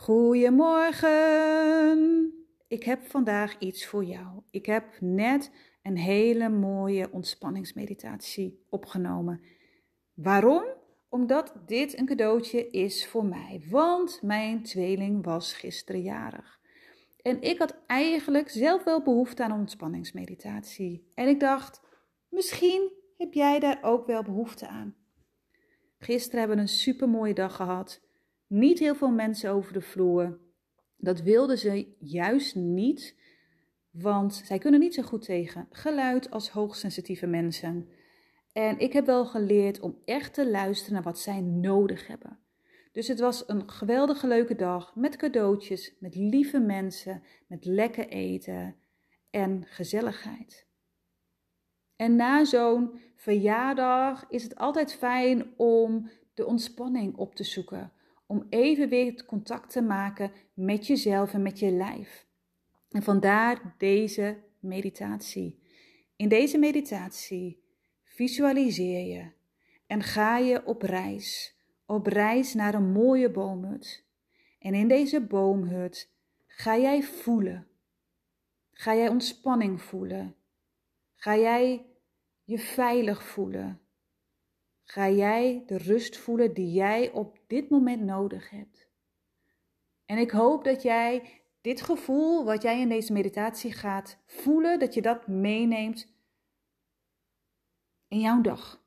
Goedemorgen. Ik heb vandaag iets voor jou. Ik heb net een hele mooie ontspanningsmeditatie opgenomen. Waarom? Omdat dit een cadeautje is voor mij. Want mijn tweeling was gisteren jarig. En ik had eigenlijk zelf wel behoefte aan ontspanningsmeditatie. En ik dacht, misschien heb jij daar ook wel behoefte aan. Gisteren hebben we een super mooie dag gehad. Niet heel veel mensen over de vloer. Dat wilden ze juist niet, want zij kunnen niet zo goed tegen geluid als hoogsensitieve mensen. En ik heb wel geleerd om echt te luisteren naar wat zij nodig hebben. Dus het was een geweldige leuke dag met cadeautjes, met lieve mensen, met lekker eten en gezelligheid. En na zo'n verjaardag is het altijd fijn om de ontspanning op te zoeken om even weer contact te maken met jezelf en met je lijf. En vandaar deze meditatie. In deze meditatie visualiseer je en ga je op reis, op reis naar een mooie boomhut. En in deze boomhut ga jij voelen. Ga jij ontspanning voelen? Ga jij je veilig voelen? ga jij de rust voelen die jij op dit moment nodig hebt. En ik hoop dat jij dit gevoel wat jij in deze meditatie gaat voelen, dat je dat meeneemt in jouw dag.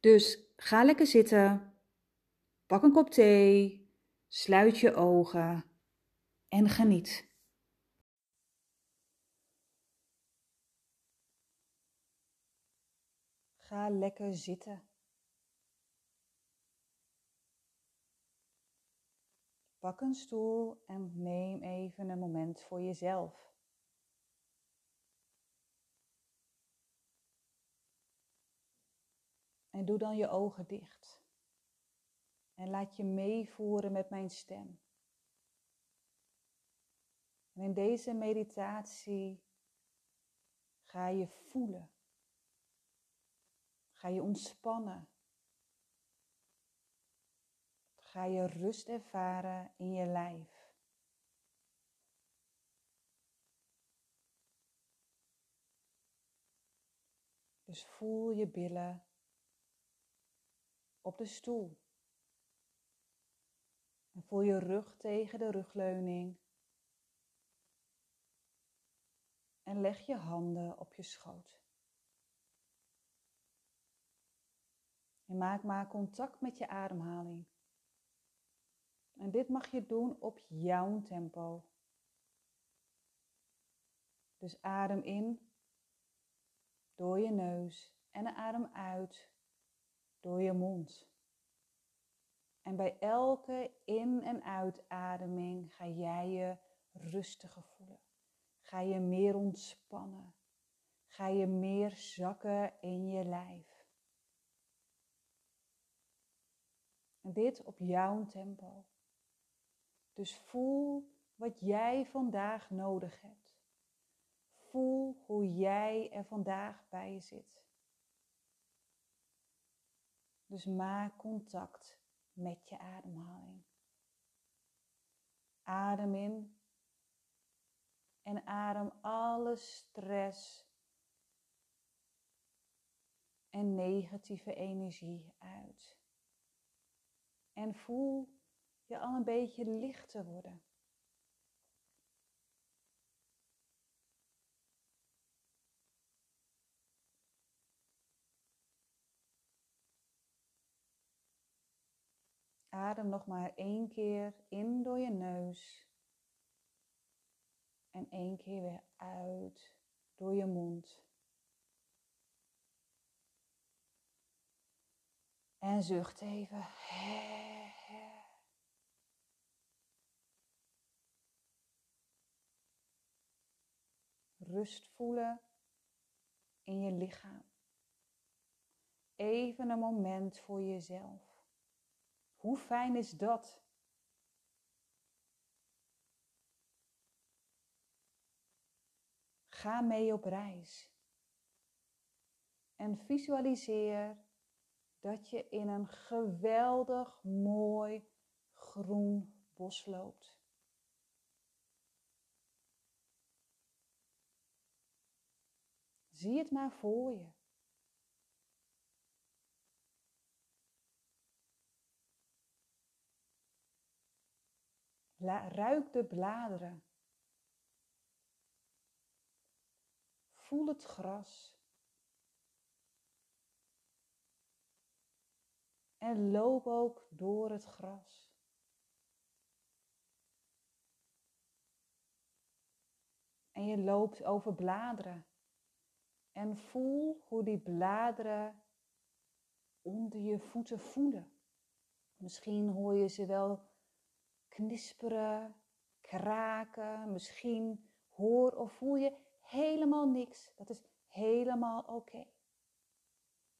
Dus ga lekker zitten, pak een kop thee, sluit je ogen en geniet. Ga lekker zitten. Pak een stoel en neem even een moment voor jezelf. En doe dan je ogen dicht. En laat je meevoeren met mijn stem. En in deze meditatie ga je voelen Ga je ontspannen. Ga je rust ervaren in je lijf. Dus voel je billen op de stoel. En voel je rug tegen de rugleuning. En leg je handen op je schoot. En maak maar contact met je ademhaling. En dit mag je doen op jouw tempo. Dus adem in door je neus en adem uit door je mond. En bij elke in- en uitademing ga jij je rustiger voelen. Ga je meer ontspannen. Ga je meer zakken in je lijf. En dit op jouw tempo. Dus voel wat jij vandaag nodig hebt. Voel hoe jij er vandaag bij zit. Dus maak contact met je ademhaling. Adem in en adem alle stress en negatieve energie uit. En voel je al een beetje lichter worden. Adem nog maar één keer in door je neus. En één keer weer uit door je mond. En zucht even. Rust voelen in je lichaam. Even een moment voor jezelf. Hoe fijn is dat? Ga mee op reis. En visualiseer dat je in een geweldig mooi groen bos loopt. Zie het maar voor je. ruik de bladeren. Voel het gras. En loop ook door het gras. En je loopt over bladeren. En voel hoe die bladeren onder je voeten voelen. Misschien hoor je ze wel knisperen, kraken. Misschien hoor of voel je helemaal niks. Dat is helemaal oké.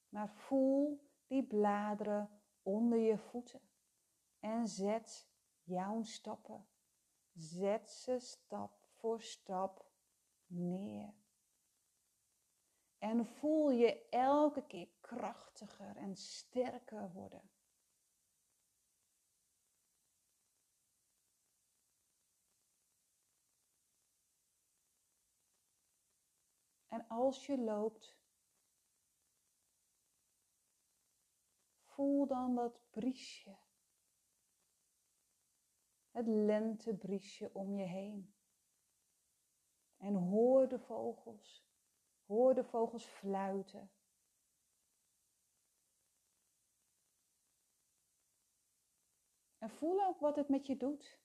Maar voel die bladeren onder je voeten en zet jouw stappen. Zet ze stap voor stap neer. En voel je elke keer krachtiger en sterker worden. En als je loopt, voel dan dat briesje. Het lentebriesje om je heen. En hoor de vogels. Hoor de vogels fluiten. En voel ook wat het met je doet.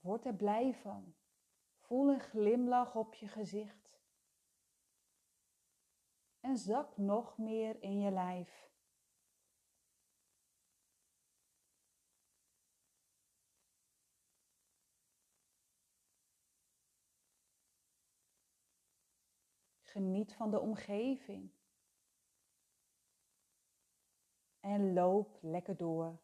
Word er blij van. Voel een glimlach op je gezicht. En zak nog meer in je lijf. Geniet van de omgeving. En loop lekker door.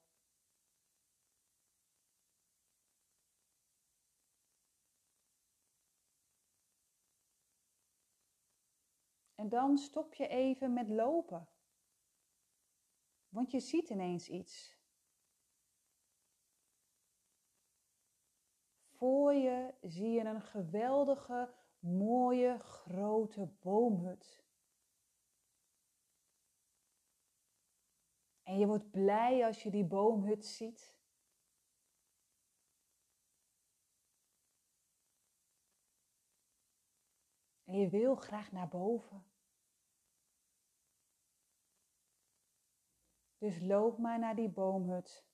En dan stop je even met lopen. Want je ziet ineens iets. Voor je zie je een geweldige, mooie, grote boomhut. En je wordt blij als je die boomhut ziet. En je wil graag naar boven. Dus loop maar naar die boomhut.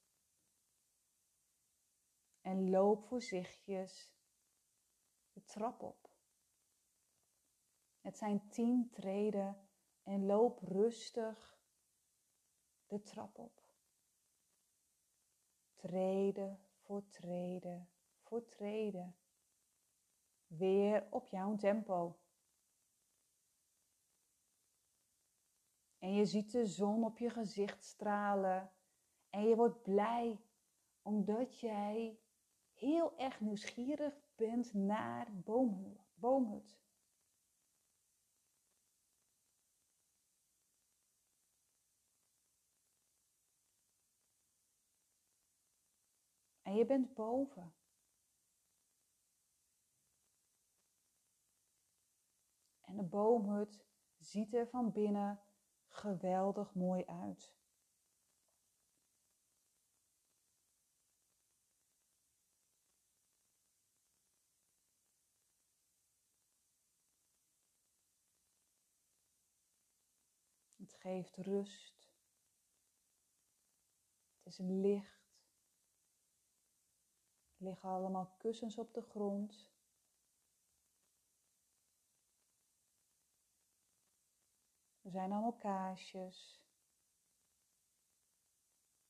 En loop voorzichtig de trap op. Het zijn tien treden en loop rustig de trap op. Treden voor treden voor treden. Weer op jouw tempo. En je ziet de zon op je gezicht stralen. En je wordt blij omdat jij heel erg nieuwsgierig bent naar boomhut. En je bent boven. En de boomhut ziet er van binnen geweldig mooi uit. Het geeft rust. Het is licht. Liggen allemaal kussens op de grond. Er zijn allemaal kaarsjes.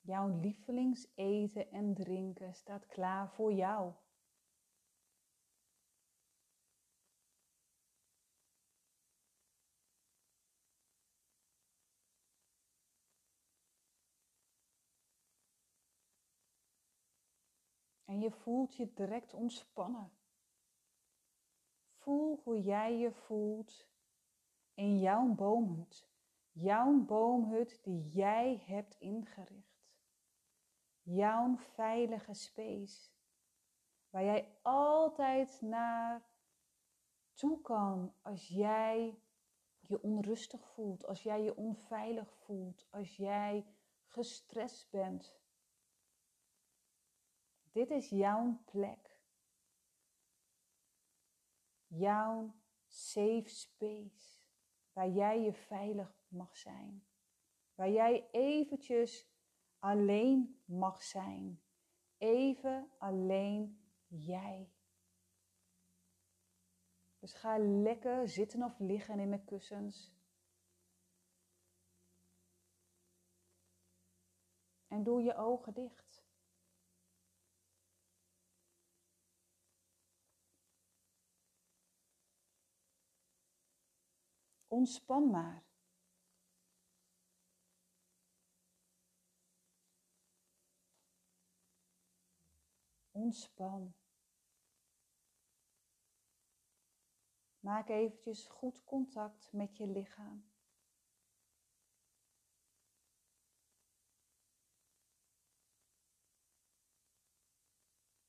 Jouw lievelingseten en drinken staat klaar voor jou. En je voelt je direct ontspannen. Voel hoe jij je voelt in jouw boomhut Jouw boomhut die jij hebt ingericht. Jouw veilige space. Waar jij altijd naar toe kan als jij je onrustig voelt, als jij je onveilig voelt, als jij gestrest bent. Dit is jouw plek. Jouw safe space. Waar jij je veilig mag zijn. Waar jij eventjes alleen mag zijn. Even alleen jij. Dus ga lekker zitten of liggen in de kussens. En doe je ogen dicht. Ontspan maar. Ontspan. Maak eventjes goed contact met je lichaam.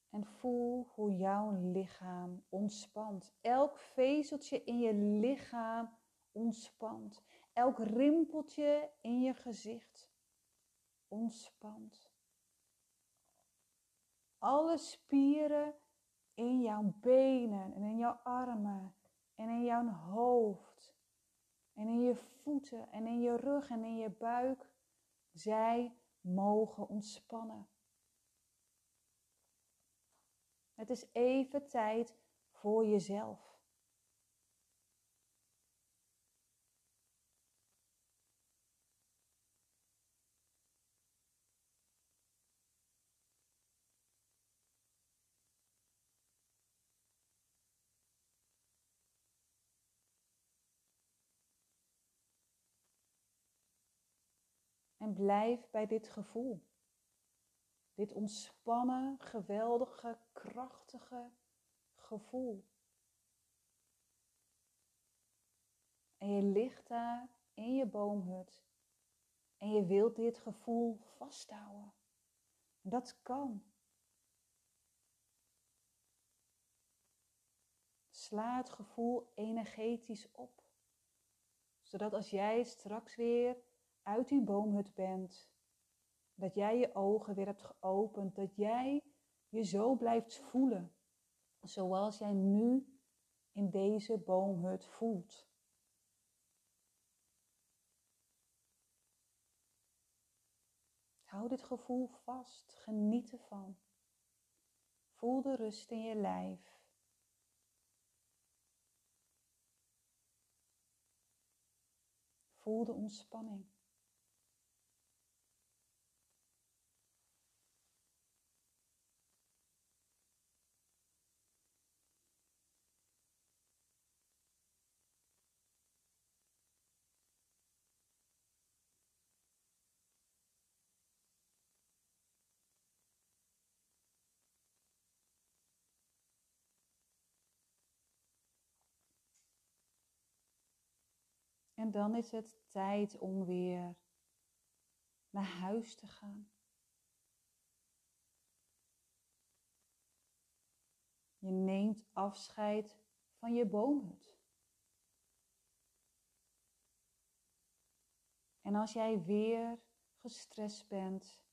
En voel hoe jouw lichaam ontspant. Elk vezeltje in je lichaam ontspant. Elk rimpeltje in je gezicht ontspant. Alle spieren in jouw benen en in jouw armen en in jouw hoofd en in je voeten en in je rug en in je buik, zij mogen ontspannen. Het is even tijd voor jezelf. Blijf bij dit gevoel. Dit ontspannen, geweldige, krachtige gevoel. En je ligt daar in je boomhut en je wilt dit gevoel vasthouden. En dat kan. Sla het gevoel energetisch op, zodat als jij straks weer uit die boomhut bent, dat jij je ogen weer hebt geopend, dat jij je zo blijft voelen, zoals jij nu in deze boomhut voelt. Hou dit gevoel vast, geniet ervan. Voel de rust in je lijf. Voel de ontspanning. En dan is het tijd om weer naar huis te gaan. Je neemt afscheid van je boomhut. En als jij weer gestrest bent,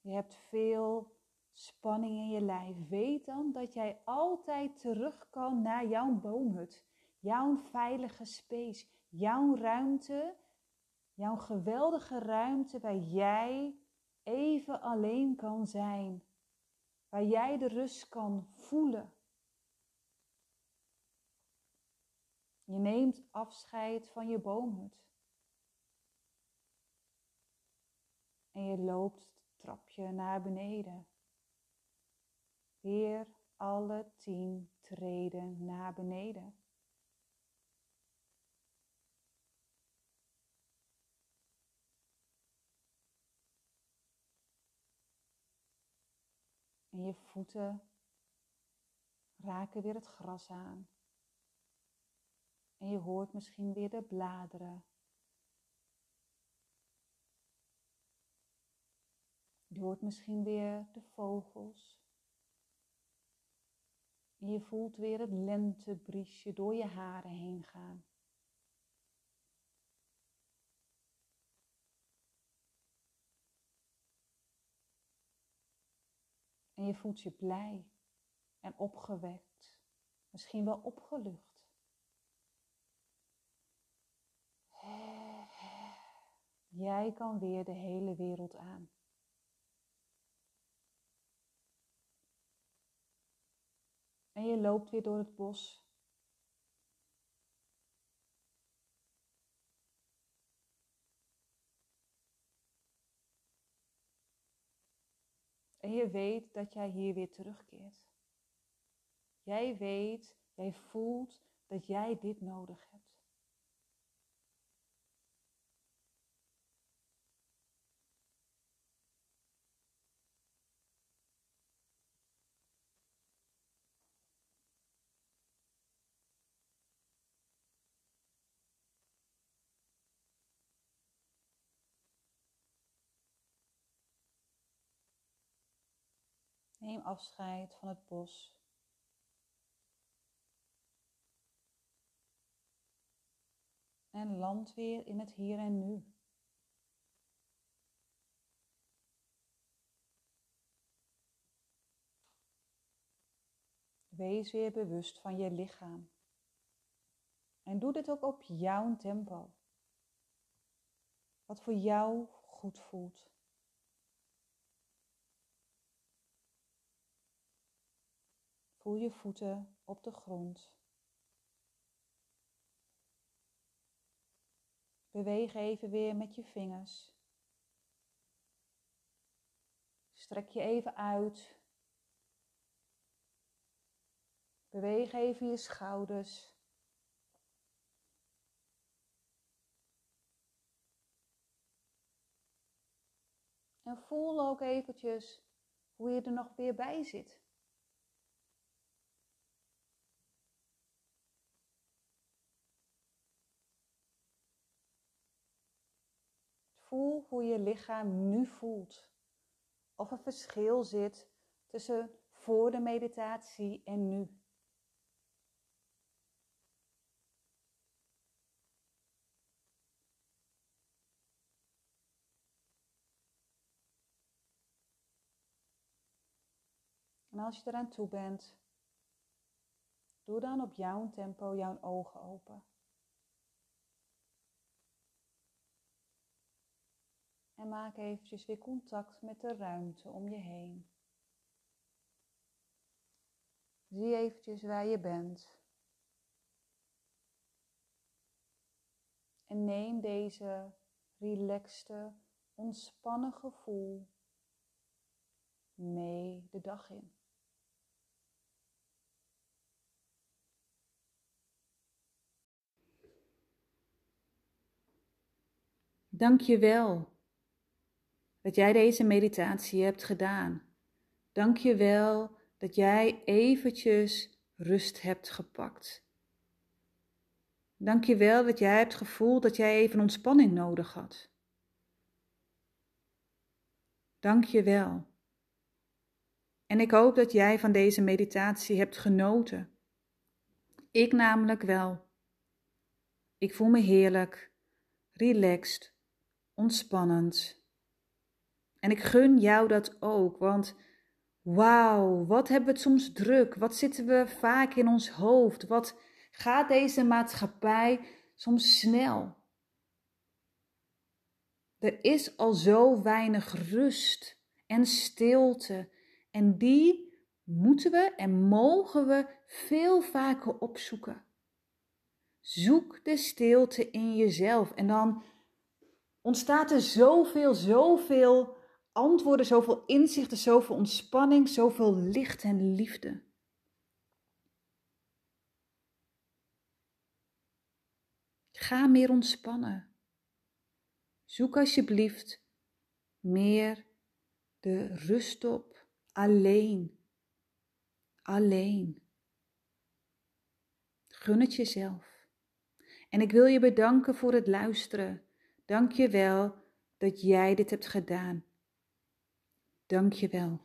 je hebt veel spanning in je lijf, weet dan dat jij altijd terug kan naar jouw boomhut, jouw veilige space, jouw ruimte, jouw geweldige ruimte waar jij even alleen kan zijn, waar jij de rust kan voelen. Je neemt afscheid van je boomhut. En je loopt het trapje naar beneden. Weer alle tien treden naar beneden. En je voeten raken weer het gras aan. En je hoort misschien weer de bladeren. Je hoort misschien weer de vogels. En je voelt weer het lentebriesje door je haren heen gaan. En je voelt je blij en opgewekt, misschien wel opgelucht. Jij kan weer de hele wereld aan. En je loopt weer door het bos. En je weet dat jij hier weer terugkeert. Jij weet, jij voelt dat jij dit nodig hebt. Neem afscheid van het bos. En land weer in het hier en nu. Wees weer bewust van je lichaam. En doe dit ook op jouw tempo. Wat voor jou goed voelt. Voel je voeten op de grond. Beweeg even weer met je vingers. Strek je even uit. Beweeg even je schouders. En voel ook eventjes hoe je er nog weer bij zit. Voel hoe je lichaam nu voelt. Of er verschil zit tussen voor de meditatie en nu. En als je eraan toe bent, doe dan op jouw tempo jouw ogen open. En maak eventjes weer contact met de ruimte om je heen. Zie eventjes waar je bent. En neem deze relaxte, ontspannen gevoel mee de dag in. Dank je wel dat jij deze meditatie hebt gedaan. Dank je wel dat jij eventjes rust hebt gepakt. Dank je wel dat jij hebt gevoeld dat jij even ontspanning nodig had. Dank je wel. En ik hoop dat jij van deze meditatie hebt genoten. Ik namelijk wel. Ik voel me heerlijk, relaxed, ontspannend. En ik gun jou dat ook, want wauw, wat hebben we het soms druk? Wat zitten we vaak in ons hoofd? Wat gaat deze maatschappij soms snel? Er is al zo weinig rust en stilte en die moeten we en mogen we veel vaker opzoeken. Zoek de stilte in jezelf en dan ontstaat er zoveel, zoveel antwoorden, zoveel inzichten, zoveel ontspanning, zoveel licht en liefde. Ga meer ontspannen. Zoek alsjeblieft meer de rust op. Alleen. Alleen. Gun het jezelf. En ik wil je bedanken voor het luisteren. Dank je wel dat jij dit hebt gedaan. Dank je wel.